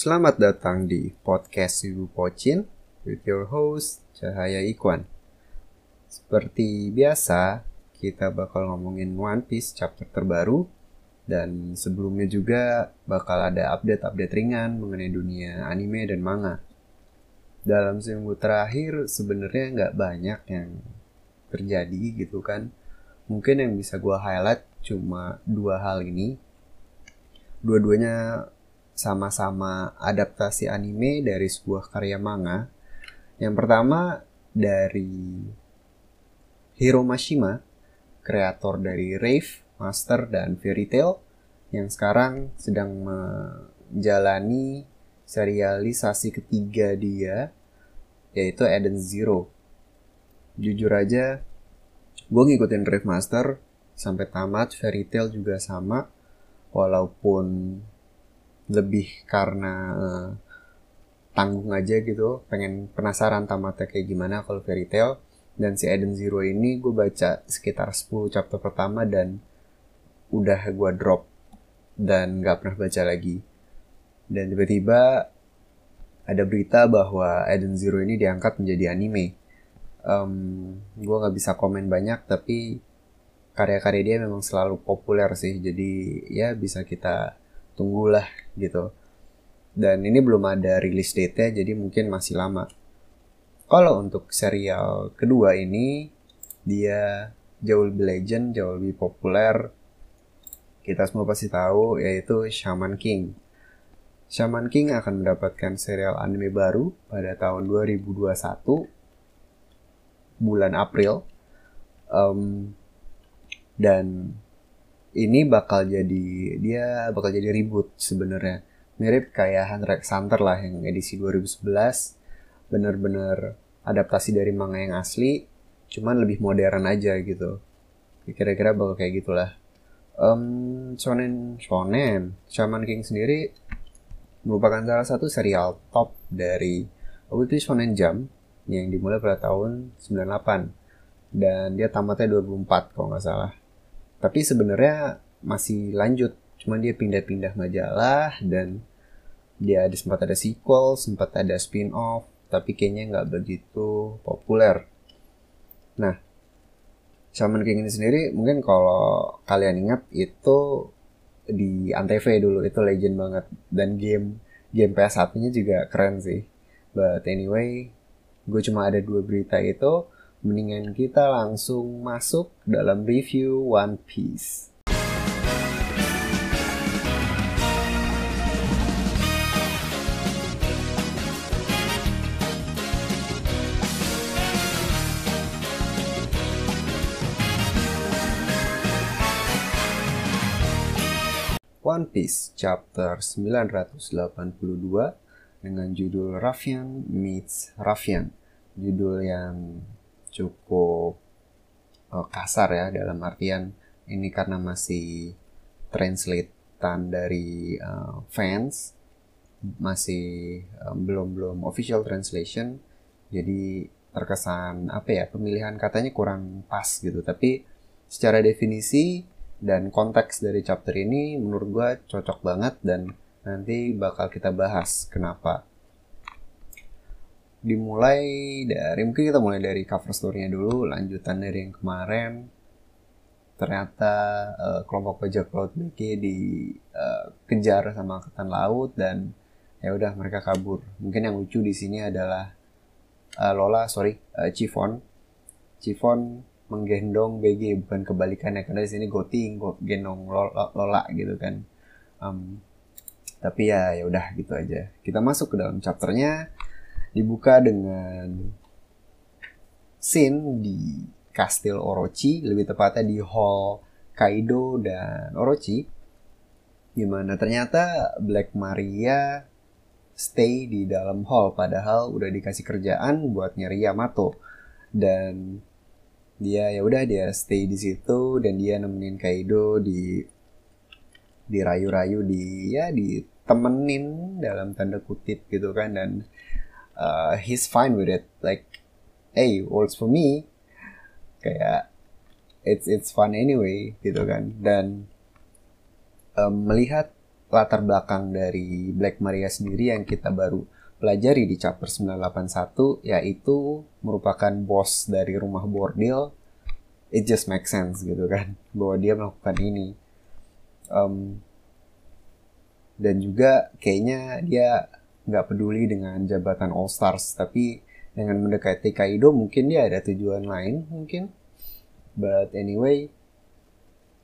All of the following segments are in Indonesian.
Selamat datang di podcast Ibu Pocin with your host Cahaya Ikwan. Seperti biasa, kita bakal ngomongin One Piece chapter terbaru dan sebelumnya juga bakal ada update-update ringan mengenai dunia anime dan manga. Dalam seminggu terakhir sebenarnya nggak banyak yang terjadi gitu kan. Mungkin yang bisa gue highlight cuma dua hal ini. Dua-duanya sama-sama adaptasi anime dari sebuah karya manga. Yang pertama dari Hiro Mashima, kreator dari Rave, Master, dan Fairy Tail, yang sekarang sedang menjalani serialisasi ketiga dia, yaitu Eden Zero. Jujur aja, gue ngikutin Rave Master sampai tamat, Fairy Tail juga sama, walaupun lebih karena uh, tanggung aja gitu pengen penasaran tamatnya kayak gimana kalau fairy tale. Dan si Eden Zero ini gue baca sekitar 10 chapter pertama dan udah gue drop dan gak pernah baca lagi. Dan tiba-tiba ada berita bahwa Eden Zero ini diangkat menjadi anime. Um, gue nggak bisa komen banyak tapi karya-karya dia memang selalu populer sih. Jadi ya bisa kita tunggulah gitu. Dan ini belum ada rilis date-nya jadi mungkin masih lama. Kalau untuk serial kedua ini dia jauh lebih legend, jauh lebih populer. Kita semua pasti tahu yaitu Shaman King. Shaman King akan mendapatkan serial anime baru pada tahun 2021 bulan April. Um, dan ini bakal jadi dia bakal jadi ribut sebenarnya. Mirip kayak Hunter x Hunter lah yang edisi 2011 bener-bener adaptasi dari manga yang asli cuman lebih modern aja gitu. Kira-kira bakal kayak gitulah. Um, shonen shonen. Shaman King sendiri merupakan salah satu serial top dari Weekly Shonen Jump yang dimulai pada tahun 98 dan dia tamatnya 2004 kalau nggak salah tapi sebenarnya masih lanjut. Cuma dia pindah-pindah majalah dan dia ada sempat ada sequel sempat ada spin-off tapi kayaknya nggak begitu populer. Nah Shaman King ini sendiri mungkin kalau kalian ingat itu di Antv dulu itu legend banget. Dan game game PS1 nya juga keren sih. But anyway gue cuma ada dua berita itu mendingan kita langsung masuk dalam review One Piece. One Piece chapter 982 dengan judul Raffian meets Raffian. Judul yang cukup uh, kasar ya dalam artian ini karena masih translatean dari uh, fans masih um, belum belum official translation. Jadi terkesan apa ya pemilihan katanya kurang pas gitu. Tapi secara definisi dan konteks dari chapter ini menurut gue cocok banget dan nanti bakal kita bahas kenapa dimulai dari mungkin kita mulai dari cover story-nya dulu lanjutan dari yang kemarin. Ternyata uh, kelompok bajak laut BK dikejar uh, sama angkatan laut dan ya udah mereka kabur. Mungkin yang lucu di sini adalah uh, Lola sorry uh, Chiffon. Chiffon menggendong BG bukan kebalikannya karena di sini Goting gendong Lola, Lola gitu kan. Um, tapi ya ya udah gitu aja. Kita masuk ke dalam chapternya dibuka dengan scene di Kastil Orochi, lebih tepatnya di Hall Kaido dan Orochi, di mana ternyata Black Maria stay di dalam hall padahal udah dikasih kerjaan buat nyari Yamato. Dan dia ya udah dia stay di situ dan dia nemenin Kaido di dirayu-rayu di ya ditemenin dalam tanda kutip gitu kan dan uh, he's fine with it. Like hey works for me. Kayak it's it's fun anyway gitu kan. Dan um, melihat latar belakang dari Black Maria sendiri yang kita baru pelajari di chapter 981 yaitu merupakan bos dari rumah bordil it just makes sense gitu kan. Bahwa dia melakukan ini. Um, dan juga kayaknya dia nggak peduli dengan jabatan All Stars tapi dengan mendekati Kaido mungkin dia ada tujuan lain mungkin. But anyway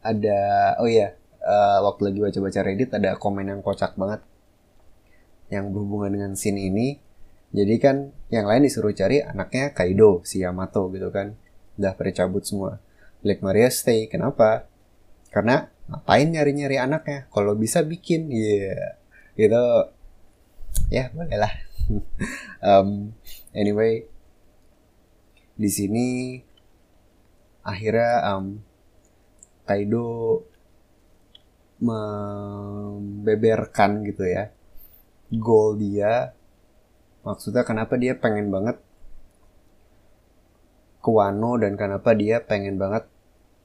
ada oh ya yeah, uh, waktu lagi baca-baca Reddit ada komen yang kocak banget yang berhubungan dengan scene ini. Jadi kan yang lain disuruh cari anaknya Kaido si Yamato gitu kan. Udah pada cabut semua. Black Maria stay kenapa? Karena ngapain nyari-nyari anaknya? Kalau bisa bikin ya yeah. gitu ya boleh lah um, anyway di sini akhirnya um, Kaido membeberkan gitu ya goal dia maksudnya kenapa dia pengen banget ke Wano dan kenapa dia pengen banget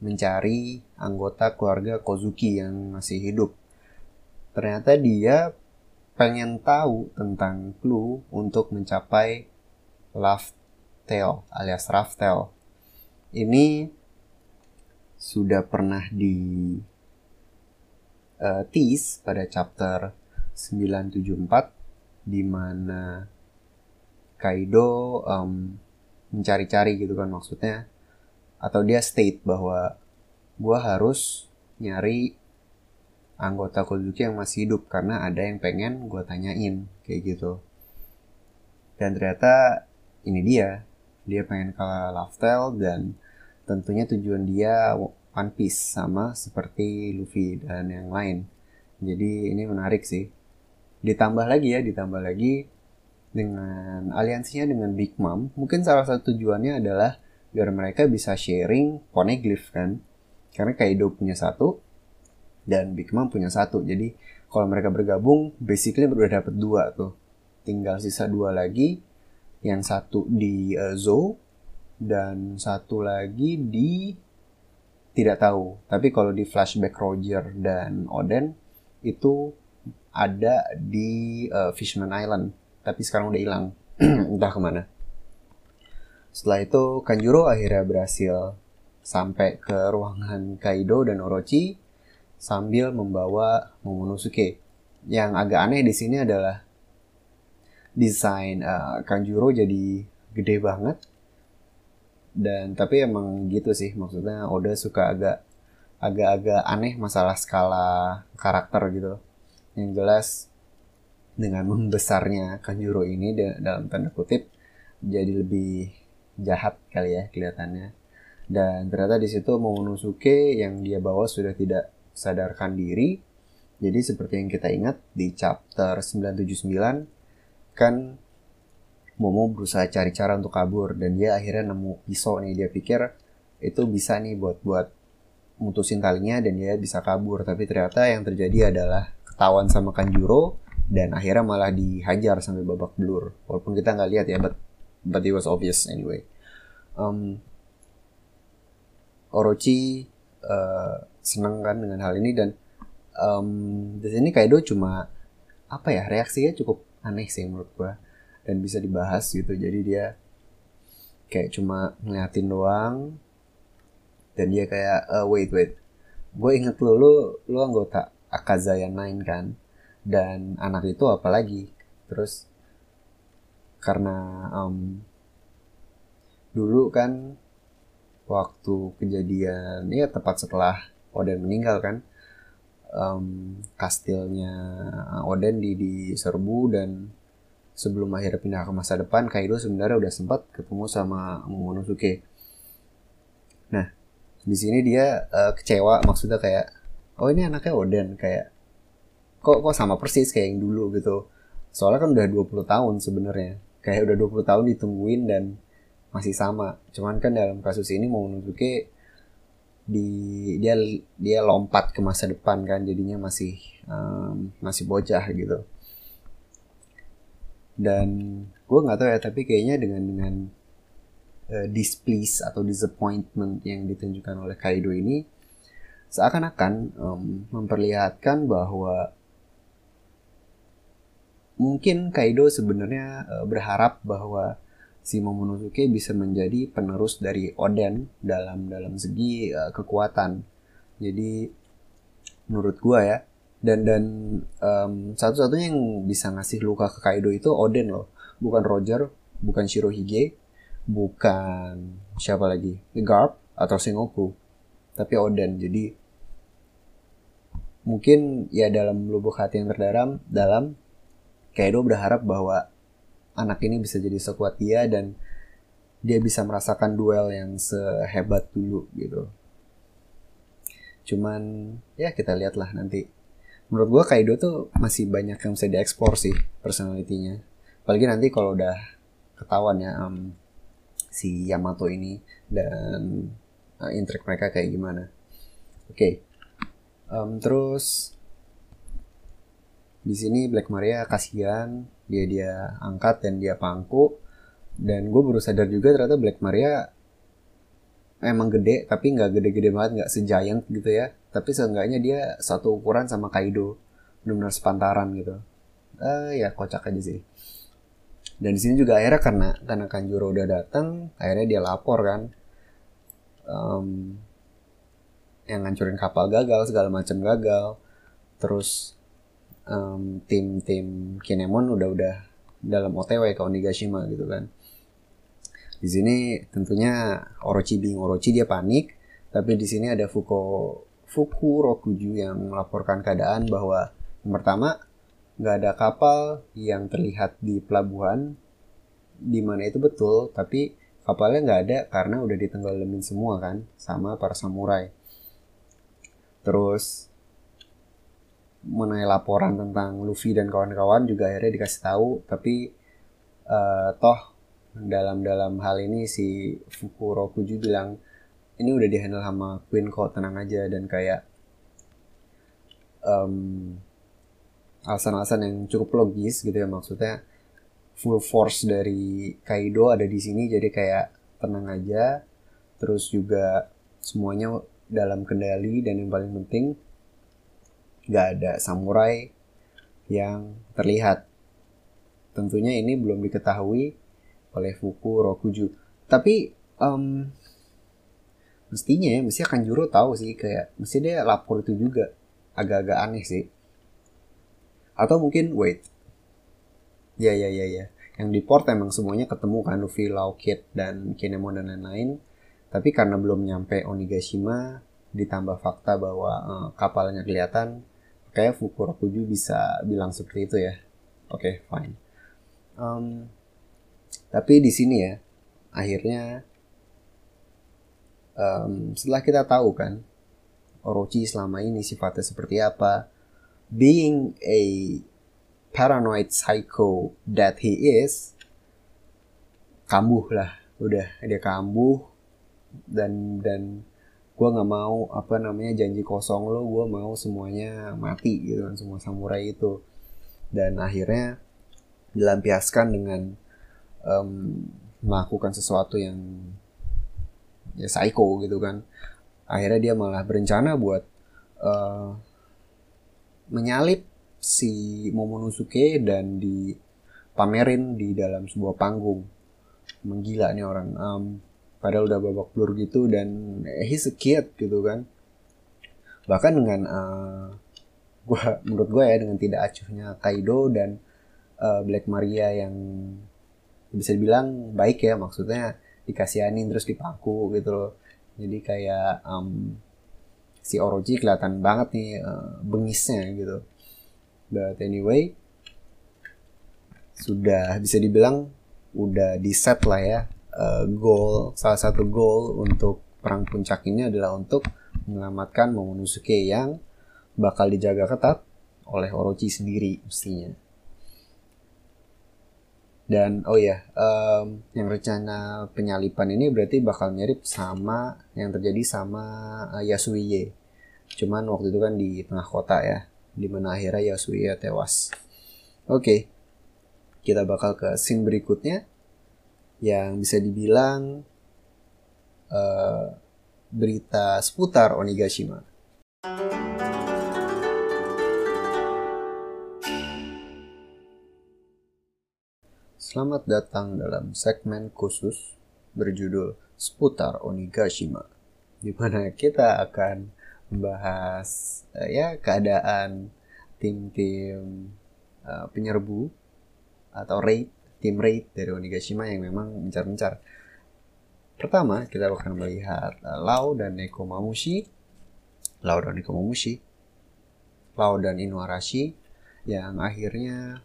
mencari anggota keluarga Kozuki yang masih hidup. Ternyata dia pengen tahu tentang clue untuk mencapai Love Tail alias Raftel. Ini sudah pernah di uh, tease pada chapter 974 di mana Kaido um, mencari-cari gitu kan maksudnya atau dia state bahwa gue harus nyari anggota Kozuki yang masih hidup karena ada yang pengen gue tanyain kayak gitu. Dan ternyata ini dia dia pengen ke Laftel dan tentunya tujuan dia One Piece sama seperti Luffy dan yang lain. Jadi ini menarik sih. Ditambah lagi ya ditambah lagi dengan aliansinya dengan Big Mom mungkin salah satu tujuannya adalah biar mereka bisa sharing poneglyph kan. Karena Kaido punya satu dan Big Mom punya satu. Jadi kalau mereka bergabung basically udah dapat dua tuh. Tinggal sisa dua lagi. Yang satu di uh, Zou dan satu lagi di tidak tahu. Tapi kalau di flashback Roger dan Oden itu ada di uh, Fishman Island. Tapi sekarang udah hilang. Entah ke mana. Setelah itu Kanjuro akhirnya berhasil sampai ke ruangan Kaido dan Orochi sambil membawa Momonosuke. Yang agak aneh di sini adalah desain uh, Kanjuro jadi gede banget. Dan tapi emang gitu sih maksudnya Oda suka agak agak-agak aneh masalah skala karakter gitu. Yang jelas dengan membesarnya Kanjuro ini dalam tanda kutip jadi lebih jahat kali ya kelihatannya. Dan ternyata di situ Momonosuke yang dia bawa sudah tidak sadarkan diri. Jadi seperti yang kita ingat di chapter 979 kan Momo berusaha cari cara untuk kabur dan dia akhirnya nemu pisau nih. Dia pikir itu bisa nih buat buat mutusin talinya dan dia bisa kabur. Tapi ternyata yang terjadi adalah ketahuan sama Kanjuro dan akhirnya malah dihajar sampai babak belur. Walaupun kita nggak lihat ya but but it was obvious anyway. Um, Orochi uh, senang kan dengan hal ini dan um, di sini Kaido cuma apa ya reaksinya cukup aneh sih menurut gua dan bisa dibahas gitu. Jadi dia kayak cuma ngeliatin doang dan dia kayak uh, wait wait. Gue inget lo lo lo anggota Akazaya 9 kan? Dan anak itu apalagi terus karena um, dulu kan waktu kejadian ya tepat setelah Oden meninggal kan. Um, kastilnya Oden di diserbu dan sebelum akhirnya pindah ke masa depan Kaido sebenarnya udah sempat ketemu sama Momonosuke. Nah di sini dia uh, kecewa maksudnya kayak oh ini anaknya Oden kayak kok kok sama persis kayak yang dulu? gitu. Soalnya kan udah 20 tahun sebenarnya. Kayak udah 20 tahun ditungguin dan masih sama. Cuman kan dalam kasus ini mau Momonosuke di dia dia lompat ke masa depan kan jadinya masih um, masih bocah gitu. Dan gue nggak tahu ya tapi kayaknya dengan dengan uh, displease atau disappointment yang ditunjukkan oleh Kaido ini seakan-akan um, memperlihatkan bahwa mungkin Kaido sebenarnya uh, berharap bahwa si Momonosuke bisa menjadi penerus dari Oden dalam dalam segi uh, kekuatan. Jadi menurut gua ya dan dan um, satu-satunya yang bisa ngasih luka ke Kaido itu Oden loh, bukan Roger, bukan Shirohige, bukan siapa lagi, Garp atau Sengoku, tapi Oden. Jadi mungkin ya dalam lubuk hati yang terdalam dalam Kaido berharap bahwa anak ini bisa jadi sekuat dia dan dia bisa merasakan duel yang sehebat dulu gitu. Cuman ya kita lihatlah nanti. Menurut gua Kaido tuh masih banyak yang bisa dieksplor sih personalitinya. Apalagi nanti kalau udah ketahuan ya um, si Yamato ini dan uh, intrik mereka kayak gimana. Oke. Okay. Um, terus di sini Black Maria kasihan dia dia angkat dan dia pangku. Dan gue baru sadar juga ternyata Black Maria emang gede tapi nggak gede-gede banget nggak segiant gitu ya. Tapi seenggaknya dia satu ukuran sama Kaido. Benar-benar sepantaran gitu. Uh, ya kocak aja sih. Dan di sini juga akhirnya karena karena Kanjuro udah datang akhirnya dia lapor kan. Um, yang ngancurin kapal gagal segala macam gagal. Terus um, tim tim Kinemon udah udah dalam OTW ke Onigashima gitu kan. Di sini tentunya Orochi bingung Orochi dia panik tapi di sini ada Fuko Fuku Rokuju yang melaporkan keadaan bahwa yang pertama nggak ada kapal yang terlihat di pelabuhan di mana itu betul tapi kapalnya nggak ada karena udah ditenggelamin semua kan sama para samurai. Terus mengenai laporan tentang Luffy dan kawan-kawan juga akhirnya dikasih tahu. Tapi uh, toh dalam dalam hal ini si Fukurokuju bilang ini udah dihandle sama Queen kok tenang aja. Dan kayak um, alasan-alasan yang cukup logis gitu ya maksudnya full force dari Kaido ada di sini jadi kayak tenang aja. Terus juga semuanya dalam kendali dan yang paling penting nggak ada samurai yang terlihat. Tentunya ini belum diketahui oleh Fuku Rokuju. Tapi um, mestinya ya, mesti akan Juro tahu sih kayak mesti dia lapor itu juga agak-agak aneh sih. Atau mungkin wait. Ya ya ya ya. Yang di port emang semuanya ketemu kan Luffy, Law Kid dan Kinemon dan lain-lain. Tapi karena belum nyampe Onigashima ditambah fakta bahwa uh, kapalnya kelihatan kayak Fukurokuju bisa bilang seperti itu ya. Oke okay, fine. Um, tapi di sini ya akhirnya um, setelah kita tahu kan Orochi selama ini sifatnya seperti apa being a paranoid psycho that he is kambuh lah. Udah dia kambuh dan dan gue nggak mau apa namanya janji kosong lo gue mau semuanya mati gitu kan semua samurai itu. Dan akhirnya dilampiaskan dengan um, melakukan sesuatu yang ya psycho gitu kan. Akhirnya dia malah berencana buat uh, menyalip si Momonosuke dan dipamerin di dalam sebuah panggung. Menggila nih orang um, padahal udah babak belur gitu dan he's a kid gitu kan. Bahkan dengan uh, gua menurut gue ya dengan tidak acuhnya Kaido dan uh, Black Maria yang bisa dibilang baik ya maksudnya dikasihanin terus dipaku gitu loh. Jadi kayak um, si Orochi kelihatan banget nih uh, bengisnya gitu. But anyway sudah bisa dibilang udah di set lah ya uh, goal salah satu goal untuk perang puncak ini adalah untuk menyelamatkan Momonosuke yang bakal dijaga ketat oleh Orochi sendiri mestinya. Dan oh ya, um, yang rencana penyalipan ini berarti bakal mirip sama yang terjadi sama uh, Yasuiye. Cuman waktu itu kan di tengah kota ya, di mana akhirnya Yasuiye tewas. Oke, okay. kita bakal ke scene berikutnya yang bisa dibilang uh, berita seputar Onigashima. Selamat datang dalam segmen khusus berjudul seputar Onigashima di mana kita akan membahas uh, ya keadaan tim-tim uh, penyerbu atau raid tim raid dari Onigashima yang memang mencar-mencar. Pertama, kita akan melihat uh, Lau dan Nekomamushi. Lau dan Nekomamushi. Lau dan Inuarashi yang akhirnya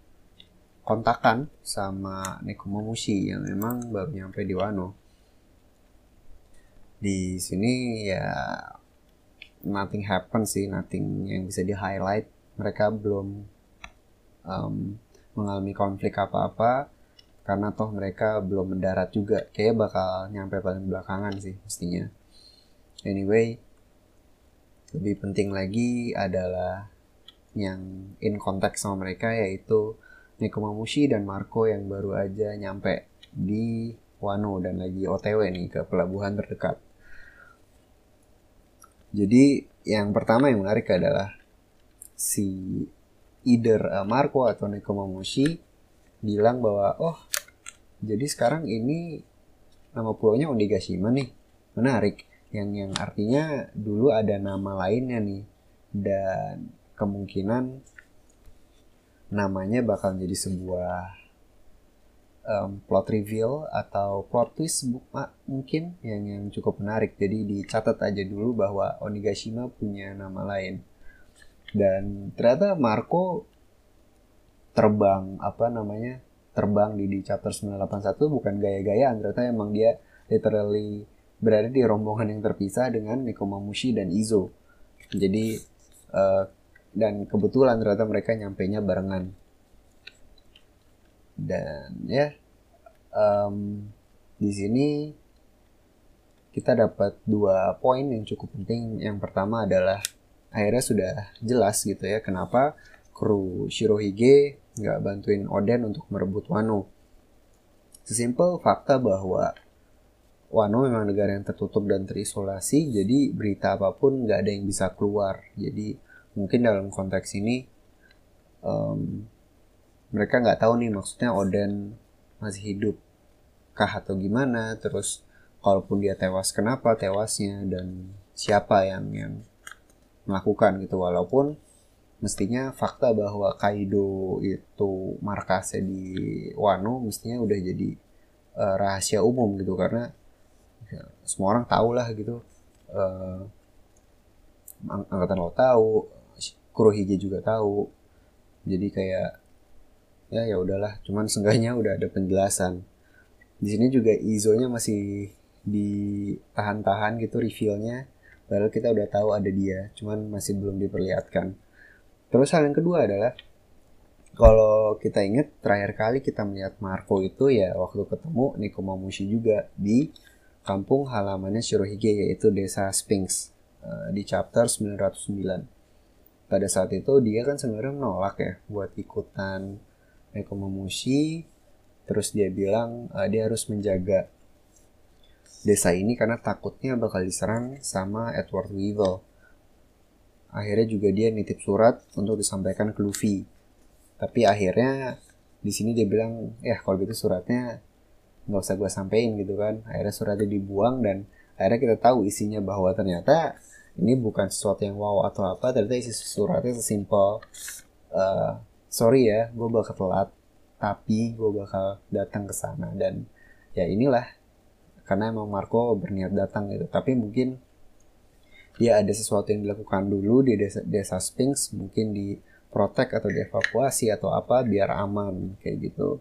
kontakan sama Nekomamushi yang memang baru nyampe di Wano di sini ya nothing happen sih nothing yang bisa di highlight mereka belum um, mengalami konflik apa-apa karena toh mereka belum mendarat juga. Kayak bakal nyampe paling belakangan sih mestinya. Anyway lebih penting lagi adalah yang in konteks sama mereka yaitu Nekomamushi dan Marco yang baru aja nyampe di Wano dan lagi OTW nih ke pelabuhan terdekat. Jadi yang pertama yang menarik adalah si either uh, Marco atau Nekomamushi bilang bahwa oh jadi sekarang ini nama pulaunya Onigashima nih menarik yang yang artinya dulu ada nama lainnya nih dan kemungkinan namanya bakal jadi sebuah um, plot reveal atau plot twist mungkin yang yang cukup menarik. Jadi dicatat aja dulu bahwa Onigashima punya nama lain. Dan ternyata Marco terbang apa namanya? Terbang di, di chapter 981 bukan gaya-gayaan ternyata emang dia literally berada di rombongan yang terpisah dengan Nekomamushi dan Izo. Jadi uh, dan kebetulan ternyata mereka nyampe nya barengan dan ya um, di sini kita dapat dua poin yang cukup penting yang pertama adalah akhirnya sudah jelas gitu ya kenapa kru Shirohige nggak bantuin Oden untuk merebut Wano. Sesimpel fakta bahwa Wano memang negara yang tertutup dan terisolasi jadi berita apa pun nggak ada yang bisa keluar. Jadi mungkin dalam konteks ini um, mereka nggak tahu nih maksudnya Oden masih hidup kah atau gimana. Terus kalaupun dia tewas kenapa tewasnya dan siapa yang yang melakukan gitu. Walaupun mestinya fakta bahwa Kaido itu markasnya di Wano mestinya udah jadi uh, rahasia umum gitu. Karena ya, semua orang tahu lah gitu. Uh, angkatan lo tahu Kurohige juga tahu jadi kayak ya ya udahlah. Cuman seenggaknya udah ada penjelasan. Di sini juga Izonya masih ditahan-tahan gitu revealnya. Padahal kita udah tahu ada dia cuman masih belum diperlihatkan terus hal yang kedua adalah kalau kita ingat terakhir kali kita melihat Marco itu ya waktu ketemu Nikomamushi juga di kampung halamannya Shirohige yaitu desa Sphinx uh, di chapter 909 pada saat itu dia kan sebenarnya menolak ya buat ikutan Nekomamushi terus dia bilang uh, dia harus menjaga desa ini karena takutnya bakal diserang sama Edward Weevil. Akhirnya juga dia nitip surat untuk disampaikan ke Luffy. Tapi akhirnya di sini dia bilang, ya kalau gitu suratnya nggak usah gue sampein gitu kan. Akhirnya suratnya dibuang dan akhirnya kita tahu isinya bahwa ternyata ini bukan sesuatu yang wow atau apa. Ternyata isi suratnya sesimpel uh, sorry ya gue bakal telat tapi gue bakal datang ke sana dan ya inilah karena emang Marco berniat datang gitu tapi mungkin dia ada sesuatu yang dilakukan dulu di desa, desa Sphinx mungkin di protek atau dievakuasi atau apa biar aman kayak gitu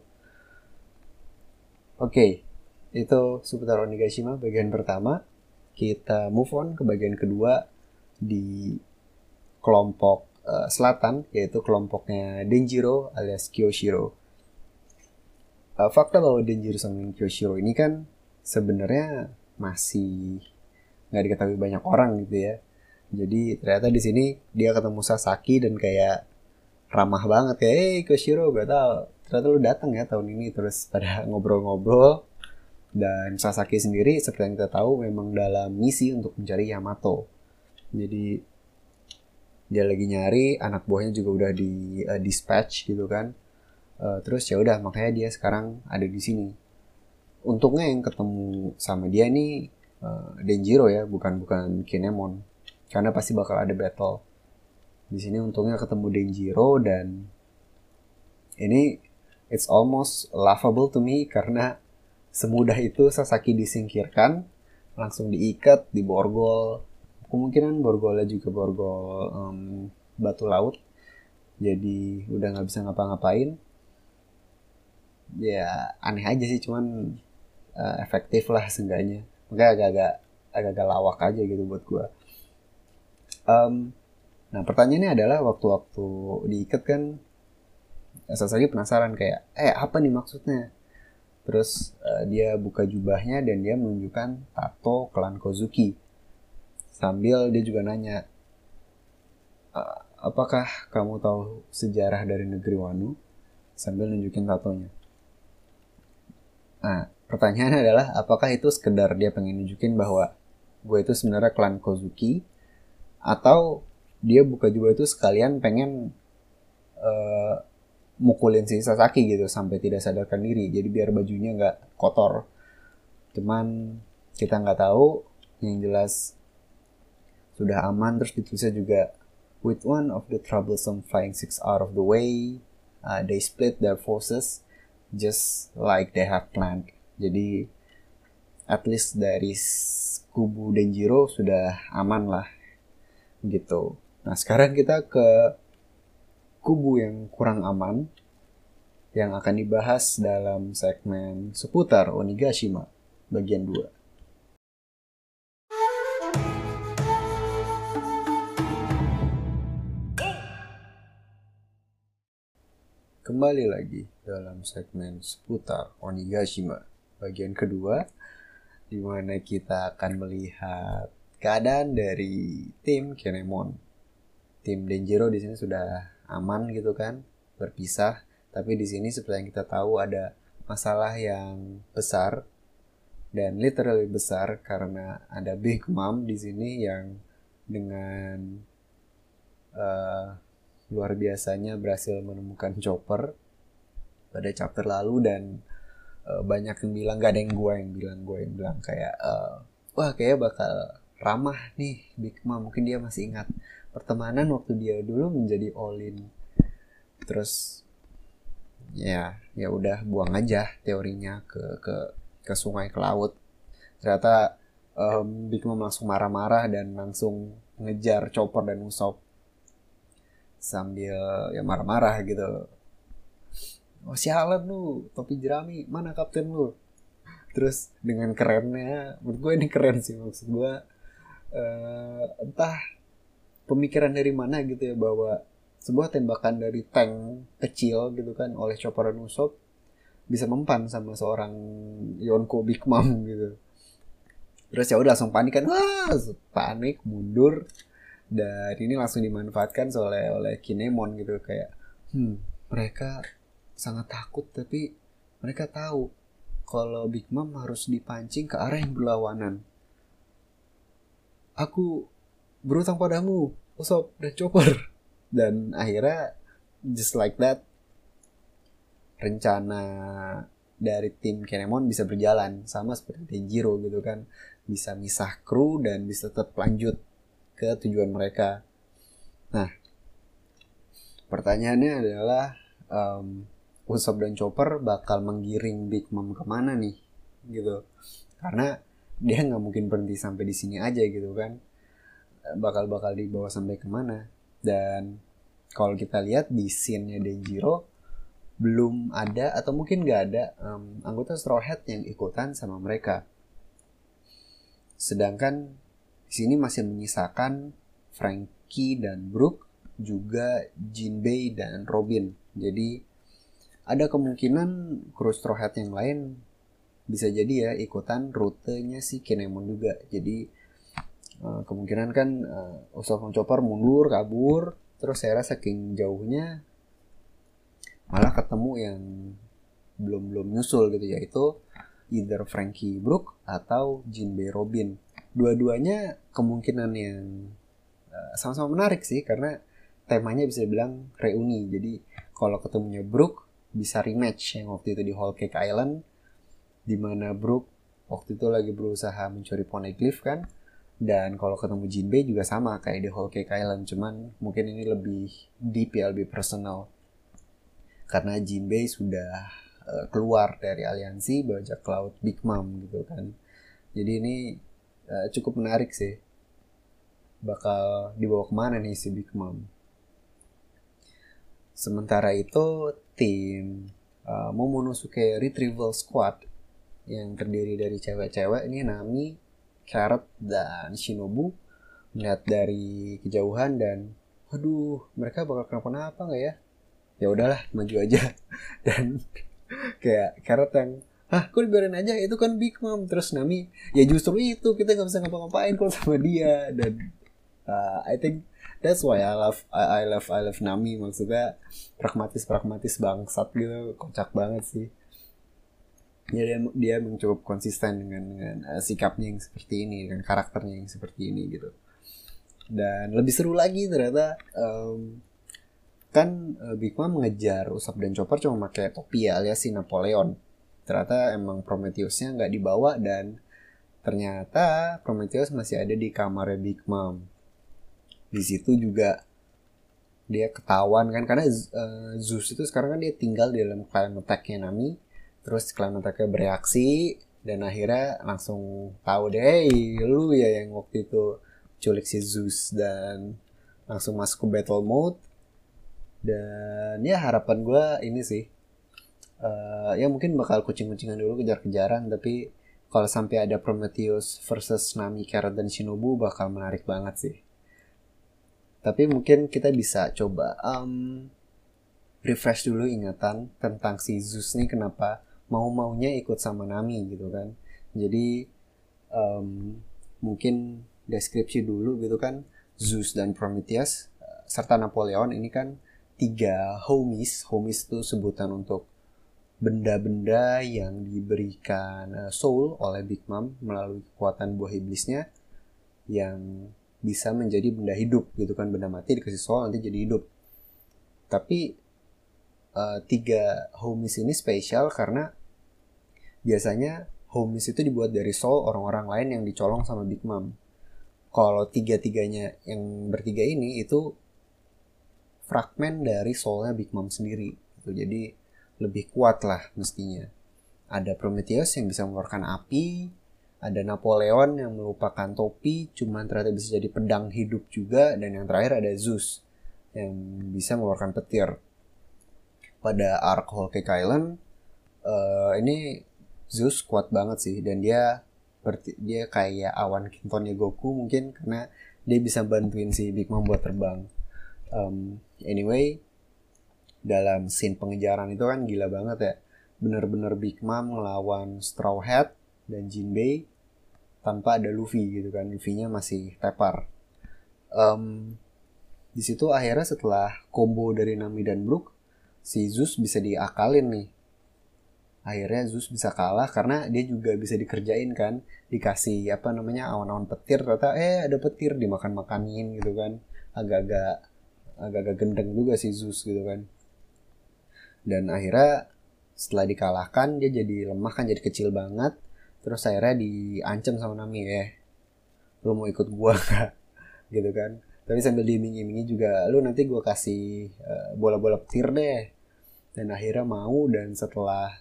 oke okay, itu seputar Onigashima bagian pertama kita move on ke bagian kedua di kelompok uh, selatan yaitu kelompoknya Denjiro alias Kyoshiro. Uh, fakta bahwa Denjiro sama Kyoshiro ini kan sebenarnya masih nggak diketahui banyak orang gitu ya. Jadi ternyata di sini dia ketemu Sasaki dan kayak ramah banget kayak, hey Kyoshiro gak tau. Ternyata lu datang ya tahun ini terus pada ngobrol-ngobrol. Dan Sasaki sendiri seperti yang kita tahu memang dalam misi untuk mencari Yamato. Jadi dia lagi nyari anak buahnya juga udah di uh, dispatch gitu kan. Uh, terus ya udah makanya dia sekarang ada di sini. Untungnya yang ketemu sama dia nih uh, Denjiro ya bukan bukan Kinemon. Karena pasti bakal ada battle. Di sini untungnya ketemu Denjiro dan ini it's almost laughable to me karena semudah itu Sasaki disingkirkan langsung diikat di borgol kemungkinan borgolnya juga borgol um, batu laut. Jadi udah nggak bisa ngapa-ngapain. Ya aneh aja sih cuman uh, efektif lah seenggaknya makanya agak-agak agak-agak lawak aja gitu buat gue um, nah pertanyaannya adalah waktu-waktu diikat kan Sasaki penasaran kayak eh apa nih maksudnya terus uh, dia buka jubahnya dan dia menunjukkan tato klan Kozuki Sambil dia juga nanya, apakah kamu tahu sejarah dari negeri Wanu? Sambil nunjukin tatonya. Nah, pertanyaannya adalah apakah itu sekedar dia pengen nunjukin bahwa gue itu sebenarnya klan Kozuki atau dia buka juga itu sekalian pengen uh, mukulin si Sasaki gitu sampai tidak sadarkan diri. Jadi biar bajunya nggak kotor. Cuman kita nggak tahu yang jelas sudah aman. Terus ditulisnya juga with one of the troublesome flying six out of the way uh, they split their forces just like they have planned jadi at least dari kubu Denjiro sudah aman lah gitu nah sekarang kita ke kubu yang kurang aman yang akan dibahas dalam segmen seputar Onigashima bagian 2. Kembali lagi dalam segmen seputar Onigashima bagian kedua di mana kita akan melihat keadaan dari tim Kenemon. Tim Denjiro di sini sudah aman gitu kan, berpisah. Tapi di sini seperti yang kita tahu ada masalah yang besar dan literally besar karena ada Big Mom di sini yang dengan uh, luar biasanya berhasil menemukan chopper pada chapter lalu dan uh, banyak yang bilang gak ada yang gue yang bilang gue yang bilang kayak uh, wah kayak bakal ramah nih Big Mom. Mungkin dia masih ingat pertemanan waktu dia dulu menjadi Olin terus ya ya udah buang aja teorinya ke ke ke sungai ke laut. Ternyata um, Big Mom langsung marah-marah dan langsung ngejar Chopper dan Usopp. Sambil ya marah-marah gitu oh sialan lu topi jerami mana kapten lu? Terus dengan kerennya menurut gue ini keren sih maksud gue uh, entah pemikiran dari mana gitu ya bahwa sebuah tembakan dari tank kecil gitu kan oleh Chopper dan Usopp bisa mempan sama seorang Yonko Big Mom gitu. Terus ya udah langsung panik kan wah! Panik mundur dan ini langsung dimanfaatkan oleh oleh Kinemon gitu kayak hmm mereka sangat takut tapi mereka tahu kalau Big Mom harus dipancing ke arah yang berlawanan. Aku berutang padamu Usopp dan Chopper dan akhirnya just like that rencana dari tim Kinemon bisa berjalan sama seperti Denjiro gitu kan. Bisa misah kru dan bisa tetap lanjut ke tujuan mereka. Nah, pertanyaannya adalah um, Usopp dan Chopper bakal menggiring Big Mom ke mana nih, gitu? Karena dia nggak mungkin berhenti sampai di sini aja gitu kan, bakal bakal dibawa sampai ke mana? Dan kalau kita lihat di scene-nya Denjiro belum ada atau mungkin nggak ada um, anggota Straw Hat yang ikutan sama mereka. Sedangkan di sini masih menyisakan Frankie dan Brooke, juga Jinbei dan Robin. Jadi ada kemungkinan kru Straw Hat yang lain bisa jadi ya ikutan rutenya si Kinemon juga. Jadi uh, kemungkinan kan uh, Usopp Chopper mundur, kabur, terus saya rasa saking jauhnya malah ketemu yang belum belum nyusul gitu yaitu either Frankie Brook atau Jinbei Robin dua-duanya kemungkinan yang uh, sama-sama menarik sih karena temanya bisa dibilang reuni. Jadi kalau ketemunya Brook bisa rematch yang waktu itu di Whole Cake Island di mana Brook waktu itu lagi berusaha mencuri poneglyph kan? Dan kalau ketemu Jinbei juga sama kayak di Whole Cake Island cuman mungkin ini lebih deep ya lebih personal. Karena Jinbei sudah uh, keluar dari aliansi bajak laut Big Mom gitu kan. Jadi ini uh, cukup menarik sih. Bakal dibawa ke mana nih si Big Mom? Sementara itu tim uh, Momonosuke Retrieval Squad yang terdiri dari cewek-cewek ini Nami, Carrot, dan Shinobu. Melihat dari kejauhan dan aduh mereka bakal kenapa-napa nggak ya? Ya udahlah maju aja. Dan kayak Carrot yang ah kok dibiarin aja? Itu kan Big Mom. Terus Nami ya justru itu kita nggak bisa ngapa-ngapain kalau sama dia. Dan uh, I think that's why I love I, I love I love Nami. Maksudnya pragmatis pragmatis bangsat gitu. Kocak banget sih. Ya dia dia cukup konsisten dengan dengan uh, sikapnya yang seperti ini dengan karakternya yang seperti ini gitu. Dan lebih seru lagi ternyata um, kan uh, Big Mom mengejar Usap dan Chopper cuma pakai topi ya alias si Napoleon. Ternyata emang Prometheusnya nggak dibawa dan ternyata Prometheus masih ada di kamarnya Big Mom di situ juga dia ketahuan kan karena uh, Zeus itu sekarang kan dia tinggal di dalam clan attack-nya Nami terus clan attack bereaksi dan akhirnya langsung tahu deh hey, lu ya yang waktu itu culik si Zeus dan langsung masuk ke battle mode. Dan ya harapan gue ini sih uh, ya mungkin bakal kucing-kucingan dulu kejar-kejaran tapi kalau sampai ada Prometheus versus Nami, Carrot dan Shinobu bakal menarik banget sih tapi mungkin kita bisa coba um, refresh dulu ingatan tentang si Zeus nih kenapa mau-maunya ikut sama Nami gitu kan. Jadi um, mungkin deskripsi dulu gitu kan. Zeus dan Prometheus uh, serta Napoleon ini kan tiga homies. Homies itu sebutan untuk benda-benda yang diberikan uh, soul oleh Big Mom melalui kekuatan buah iblisnya yang bisa menjadi benda hidup gitu kan benda mati dikasih soul nanti jadi hidup tapi uh, tiga homies ini spesial karena biasanya homies itu dibuat dari soul orang-orang lain yang dicolong sama Big Mom. Kalau tiga-tiganya yang bertiga ini itu fragmen dari soulnya Big Mom sendiri. Gitu. Jadi lebih kuat lah mestinya. Ada Prometheus yang bisa mengeluarkan api, ada Napoleon yang merupakan topi, cuman ternyata bisa jadi pedang hidup juga, dan yang terakhir ada Zeus yang bisa mengeluarkan petir pada arc Whole Island uh, ini Zeus kuat banget sih dan dia dia kayak awan kintonnya Goku mungkin karena dia bisa bantuin si Big Mom buat terbang. Um, anyway, dalam scene pengejaran itu kan gila banget ya. Bener-bener Big Mom ngelawan Straw Hat dan Jinbei tanpa ada Luffy gitu kan. Luffy-nya masih tepar. Um, di situ akhirnya setelah combo dari Nami dan Brook, si Zeus bisa diakalin nih. Akhirnya Zeus bisa kalah karena dia juga bisa dikerjain kan. Dikasih apa namanya awan-awan petir ternyata eh ada petir dimakan-makanin gitu kan. Agak-agak agak-agak gendeng juga si Zeus gitu kan. Dan akhirnya setelah dikalahkan dia jadi lemah kan jadi kecil banget. Terus akhirnya diancam sama Nami ya. Lu mau ikut gua gak? gitu kan tapi sambil diiming-imingi juga lu nanti gue kasih uh, bola-bola petir deh dan akhirnya mau dan setelah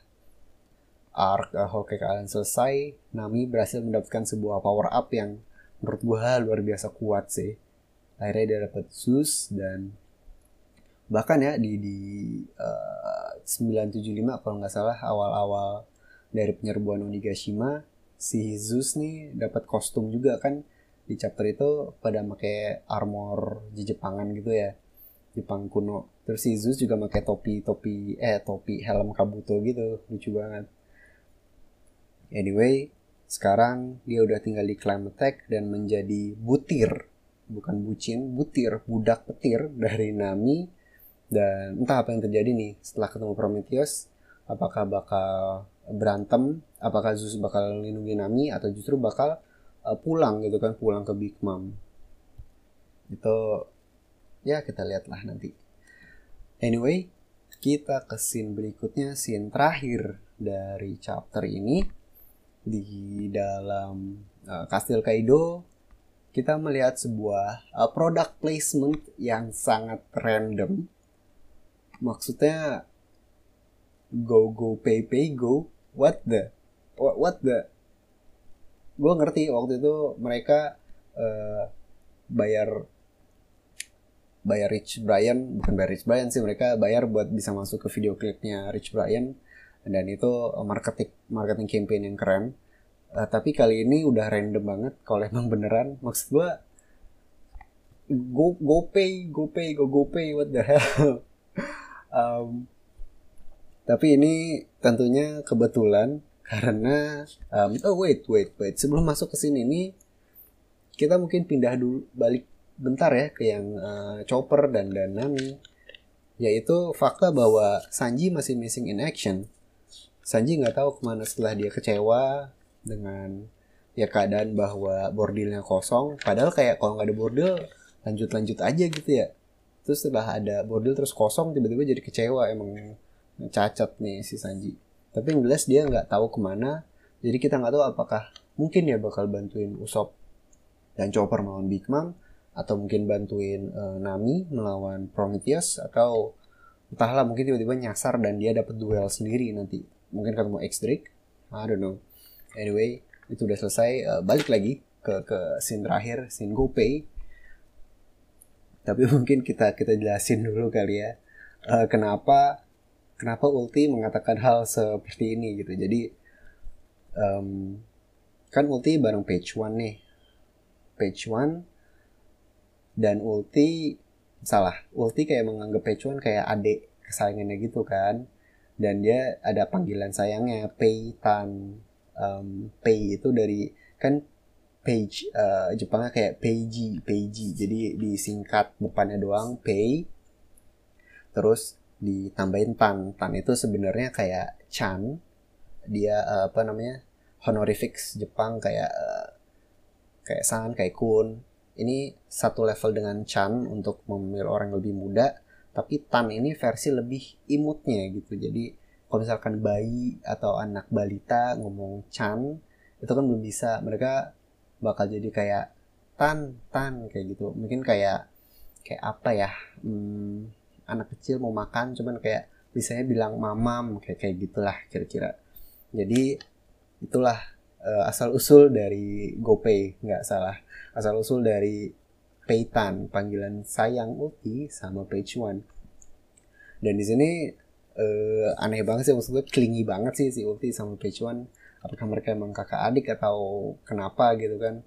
arc uh, Hokage kalian selesai Nami berhasil mendapatkan sebuah power up yang menurut gue luar biasa kuat sih akhirnya dia dapat Zeus dan bahkan ya di di uh, 975 kalau nggak salah awal-awal dari penyerbuan Onigashima si Zeus nih dapat kostum juga kan. Di chapter itu pada pakai armor Jepangan gitu ya. Jepang kuno. Terus si Zeus juga pakai topi topi eh topi helm kabuto gitu. Lucu banget. Anyway sekarang dia udah tinggal di Climatek dan menjadi butir. Bukan bucin butir. Budak petir dari Nami. Dan entah apa yang terjadi nih setelah ketemu Prometheus. Apakah bakal berantem apakah Zeus bakal lindungi Nami atau justru bakal uh, pulang gitu kan pulang ke Big Mom. Itu ya kita lihatlah nanti. Anyway kita ke scene berikutnya, scene terakhir dari chapter ini. Di dalam uh, Kastil Kaido kita melihat sebuah uh, product placement yang sangat random. Maksudnya go go pay pay go what the? What, what the? Gue ngerti waktu itu mereka uh, bayar bayar Rich Brian bukan bayar Rich Brian sih mereka bayar buat bisa masuk ke video klipnya Rich Brian. Dan itu marketing marketing campaign yang keren. Uh, tapi kali ini udah random banget kalau emang beneran. Maksud gua go go pay go pay what the hell? Um, tapi ini tentunya kebetulan karena um, oh wait wait wait sebelum masuk ke sini ini kita mungkin pindah dulu balik bentar ya ke yang uh, Chopper dan dan Nami yaitu fakta bahwa Sanji masih missing in action. Sanji nggak tahu ke mana setelah dia kecewa dengan ya keadaan bahwa bordilnya kosong. Padahal kayak kalau nggak ada bordil lanjut-lanjut aja gitu ya. Terus setelah ada bordil terus kosong tiba-tiba jadi kecewa emang cacat nih si Sanji. Tapi yang jelas dia nggak tahu ke mana. Jadi kita nggak tahu apakah mungkin dia bakal bantuin Usop dan Chopper melawan Big Mom atau mungkin bantuin uh, Nami melawan Prometheus atau entahlah mungkin tiba-tiba nyasar dan dia dapat duel sendiri nanti. Mungkin ketemu X Drake? I don't know. Anyway itu udah selesai. Uh, balik lagi ke ke scene terakhir scene GoPay tapi mungkin kita kita jelasin dulu kali ya uh, kenapa kenapa Ulti mengatakan hal seperti ini gitu. Jadi um, kan Ulti bareng Page One nih. Page One dan Ulti salah. Ulti kayak menganggap Pechuan kayak adik kesayangannya gitu kan. Dan dia ada panggilan sayangnya Pei Tan. Um, Pei itu dari kan page uh, Jepangnya kayak Peiji Peiji. Jadi disingkat depannya doang Pei. Terus ditambahin Tan Tan itu sebenarnya kayak Chan. Dia uh, apa namanya honorifics Jepang kayak uh, kayak San kayak Kun. Ini satu level dengan Chan untuk memilih orang yang lebih muda. Tapi Tan ini versi lebih imutnya gitu. Jadi kalau misalkan bayi atau anak balita ngomong Chan itu kan belum bisa. Mereka bakal jadi kayak Tan Tan kayak gitu. Mungkin kayak kayak apa ya? Hmm, anak kecil mau makan cuman kayak biasanya bilang mamam kayak kayak gitulah kira-kira. Jadi itulah uh, asal usul dari GoPay nggak salah. Asal usul dari Peitan panggilan sayang Ulti sama Page One. Dan di sini uh, aneh banget sih maksudnya klingi banget sih si Ulti sama Page One. Apakah mereka emang kakak adik atau kenapa gitu kan?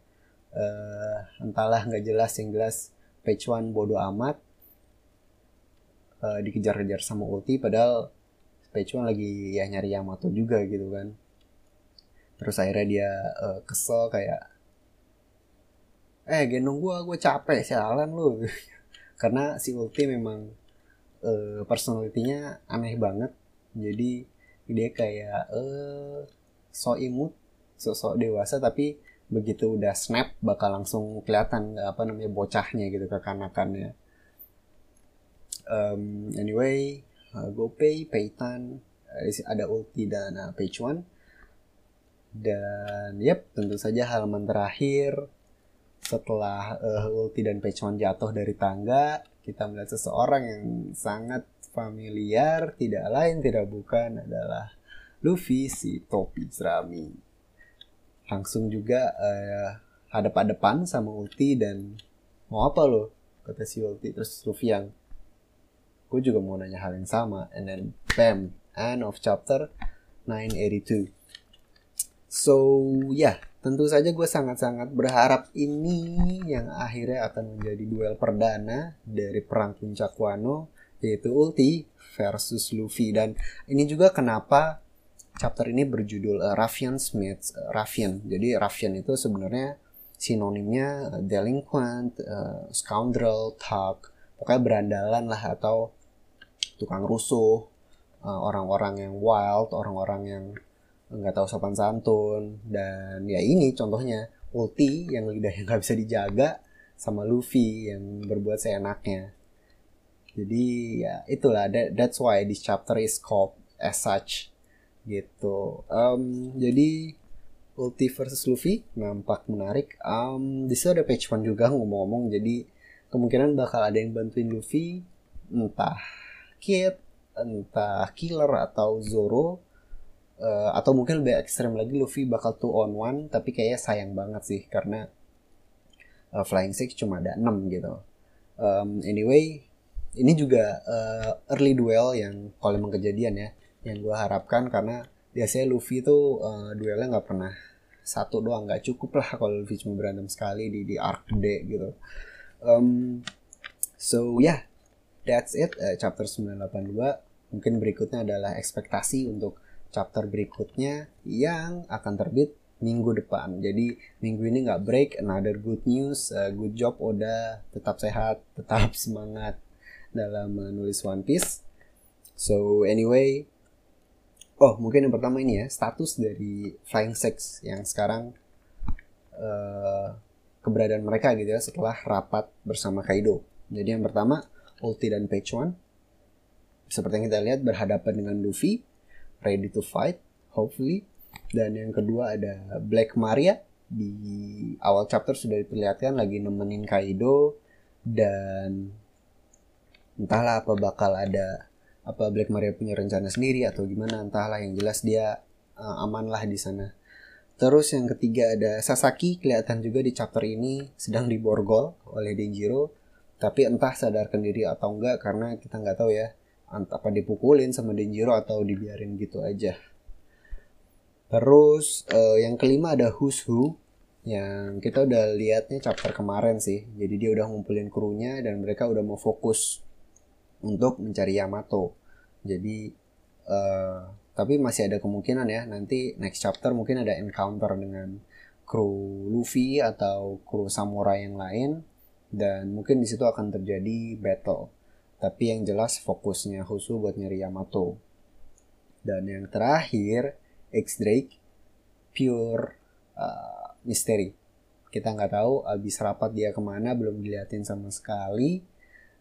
Uh, entahlah nggak jelas yang jelas Page One bodoh amat uh, dikejar-kejar sama Ulti padahal One lagi ya nyari Yamato juga gitu kan. Terus akhirnya dia uh, kesel kayak eh gendong gue gue capek sialan lu. Karena si Ulti memang uh, personalitinya aneh banget. Jadi dia kayak eh so imut sosok dewasa tapi begitu udah snap bakal langsung kelihatan apa namanya bocahnya gitu kekanakannya um, anyway uh, GoPay, Paytan ada Ulti dan uh, Page One dan yep tentu saja halaman terakhir setelah uh, Ulti dan Pechon jatuh dari tangga, kita melihat seseorang yang sangat familiar, tidak lain tidak bukan adalah Luffy si topi jerami. Langsung juga uh, hadap-hadapan sama Ulti dan mau apa lo? Kata si Ulti. Terus Luffy yang gue juga mau nanya hal yang sama. And then bam, end of chapter 982. So ya, yeah, Tentu saja gue sangat-sangat berharap ini yang akhirnya akan menjadi duel perdana dari perang puncak Wano yaitu Ulti versus Luffy dan ini juga kenapa chapter ini berjudul uh, Ruffian Smith uh, Ruffian. Jadi Ruffian itu sebenarnya sinonimnya uh, delinquent, uh, scoundrel, thug, pokoknya berandalan lah atau tukang rusuh, uh, orang-orang yang wild, orang-orang yang nggak tahu sopan santun. Dan ya ini contohnya ulti yang lidahnya nggak bisa dijaga sama Luffy yang berbuat seenaknya. Jadi ya itulah that, that's why this chapter is called as such gitu. Um, jadi Ulti versus Luffy nampak menarik. Um, di situ ada page one juga ngomong-ngomong jadi kemungkinan bakal ada yang bantuin Luffy entah Kid entah Killer atau Zoro uh, atau mungkin lebih ekstrem lagi Luffy bakal two on one tapi kayaknya sayang banget sih karena uh, Flying Six cuma ada 6 gitu. Um, anyway ini juga uh, early duel yang kalau emang kejadian ya yang gue harapkan karena biasanya Luffy tuh uh, duelnya nggak pernah satu doang nggak cukup lah kalau Luffy cuma berantem sekali di di arc D gitu. Um, so yeah that's it uh, chapter 982 mungkin berikutnya adalah ekspektasi untuk chapter berikutnya yang akan terbit minggu depan. Jadi minggu ini nggak break, another good news, uh, good job Oda, tetap sehat, tetap semangat dalam menulis One Piece. So anyway, oh mungkin yang pertama ini ya status dari Flying Six yang sekarang uh, keberadaan mereka gitu ya setelah rapat bersama Kaido. Jadi yang pertama Ulti dan Page One. Seperti yang kita lihat berhadapan dengan Luffy, ready to fight, hopefully. Dan yang kedua ada Black Maria. Di awal chapter sudah diperlihatkan lagi nemenin Kaido dan entahlah apa bakal ada apa Black Maria punya rencana sendiri atau gimana entahlah. Yang jelas dia uh, aman lah di sana. Terus yang ketiga ada Sasaki kelihatan juga di chapter ini sedang diborgol oleh Denjiro tapi entah sadarkan diri atau enggak karena kita nggak tahu ya apa dipukulin sama Denjiro atau dibiarin gitu aja. Terus uh, yang kelima ada Who's Who yang kita udah lihatnya chapter kemarin sih. Jadi dia udah ngumpulin krunya dan mereka udah mau fokus untuk mencari Yamato. Jadi uh, tapi masih ada kemungkinan ya nanti next chapter mungkin ada encounter dengan kru Luffy atau kru samurai yang lain dan mungkin di situ akan terjadi battle. Tapi yang jelas fokusnya Husu buat nyari Yamato. Dan yang terakhir X Drake pure uh, misteri kita nggak tahu abis rapat dia ke mana belum diliatin sama sekali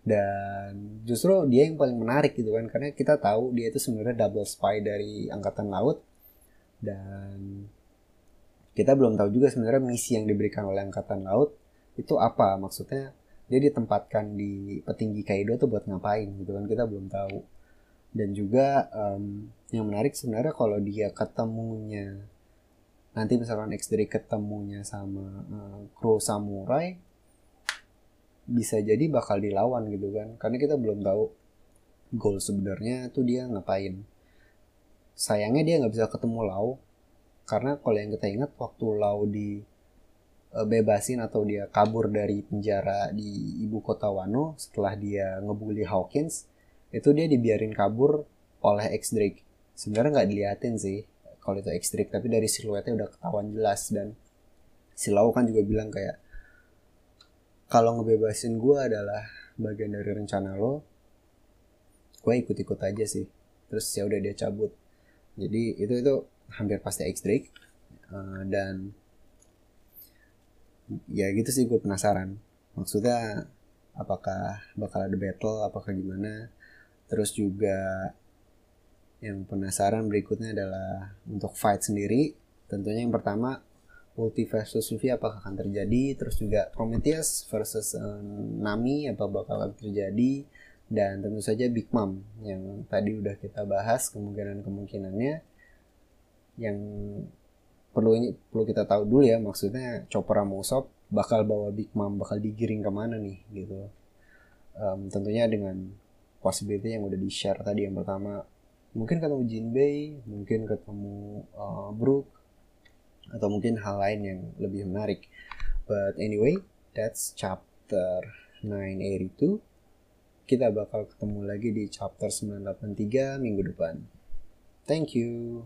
dan justru dia yang paling menarik gitu kan karena kita tahu dia itu sebenarnya double spy dari angkatan laut dan kita belum tahu juga sebenarnya misi yang diberikan oleh angkatan laut itu apa? Maksudnya dia ditempatkan di petinggi Kaido tuh buat ngapain gitu kan? Kita belum tahu. Dan juga um, yang menarik sebenarnya kalau dia ketemunya nanti misalkan X dari ketemunya sama uh, kru samurai bisa jadi bakal dilawan gitu kan? Karena kita belum tahu goal sebenarnya tuh dia ngapain. Sayangnya dia nggak bisa ketemu Lau karena kalau yang kita ingat waktu Lau di bebasin atau dia kabur dari penjara di ibu kota Wano setelah dia ngebully Hawkins itu dia dibiarin kabur oleh X Drake. Sebenarnya nggak diliatin sih kalau itu ekstrik tapi dari siluetnya udah ketahuan jelas. Dan si Lau kan juga bilang kayak kalau ngebebasin gue adalah bagian dari rencana lo gue ikut-ikut aja sih. Terus ya udah dia cabut. Jadi itu itu hampir pasti ekstrik uh, dan ya gitu sih gue penasaran. Maksudnya apakah bakal ada battle apakah gimana? Terus juga yang penasaran berikutnya adalah untuk fight sendiri. Tentunya yang pertama Ulti versus Luffy apakah akan terjadi, terus juga Prometheus versus um, Nami apa bakal terjadi, dan tentu saja Big Mom yang tadi udah kita bahas kemungkinan-kemungkinannya. Yang perlu ini perlu kita tahu dulu ya maksudnya Chopper sama Usopp bakal bawa Big Mom bakal digiring ke mana nih gitu. Um, tentunya dengan possibility yang udah di share tadi yang pertama mungkin ketemu Jinbei mungkin ketemu uh, Brook atau mungkin hal lain yang lebih menarik. But anyway that's chapter 982 kita bakal ketemu lagi di chapter 983 minggu depan. Thank you